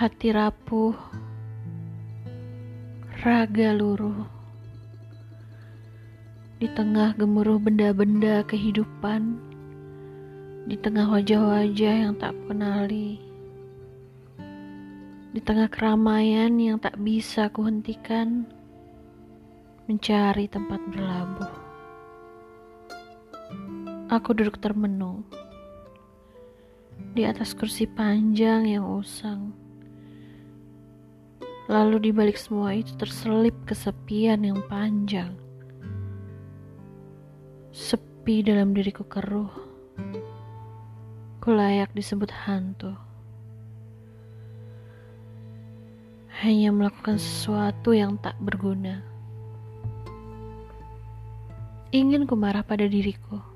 hati rapuh, raga luruh. Di tengah gemuruh benda-benda kehidupan, di tengah wajah-wajah yang tak kenali, di tengah keramaian yang tak bisa kuhentikan, mencari tempat berlabuh. Aku duduk termenung di atas kursi panjang yang usang. Lalu di balik semua itu terselip kesepian yang panjang. Sepi dalam diriku keruh. Ku layak disebut hantu. Hanya melakukan sesuatu yang tak berguna. Ingin ku marah pada diriku.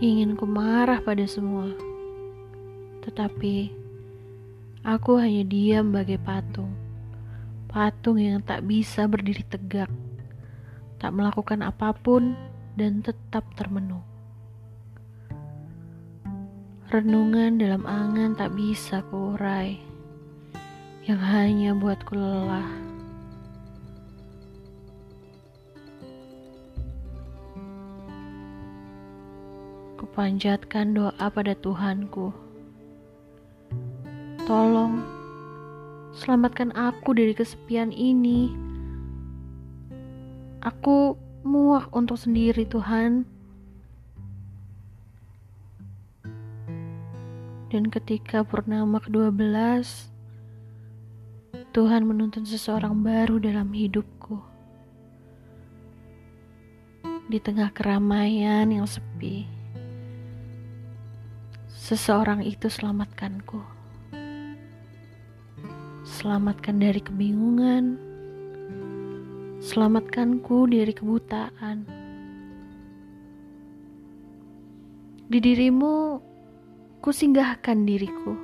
Ingin ku marah pada semua. Tetapi Aku hanya diam bagai patung. Patung yang tak bisa berdiri tegak, tak melakukan apa pun dan tetap termenung. Renungan dalam angan tak bisa kuurai, yang hanya buatku lelah. Kupanjatkan doa pada Tuhanku Tolong selamatkan aku dari kesepian ini. Aku muak untuk sendiri, Tuhan. Dan ketika purnama ke-12, Tuhan menuntun seseorang baru dalam hidupku. Di tengah keramaian yang sepi, seseorang itu selamatkanku. Selamatkan dari kebingungan. Selamatkanku dari kebutaan. Di dirimu, kusinggahkan diriku,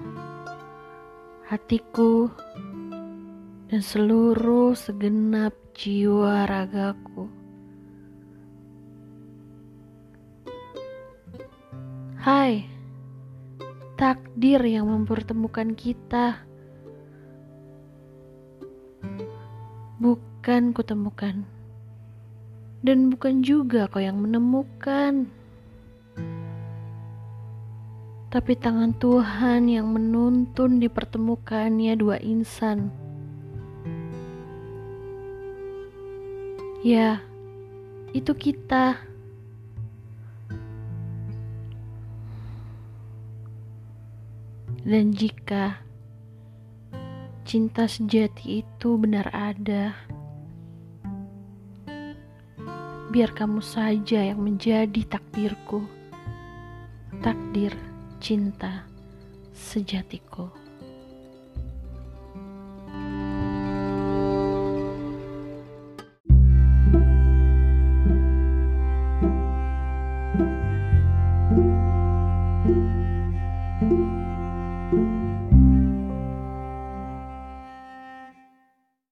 hatiku, dan seluruh segenap jiwa ragaku. Hai, takdir yang mempertemukan kita bukan kutemukan, dan bukan juga kau yang menemukan, tapi tangan Tuhan yang menuntun dipertemukannya dua insan. Ya, itu kita. Dan jika cinta sejati itu benar ada, biar kamu saja yang menjadi takdirku, takdir cinta sejatiku. thank you thank you.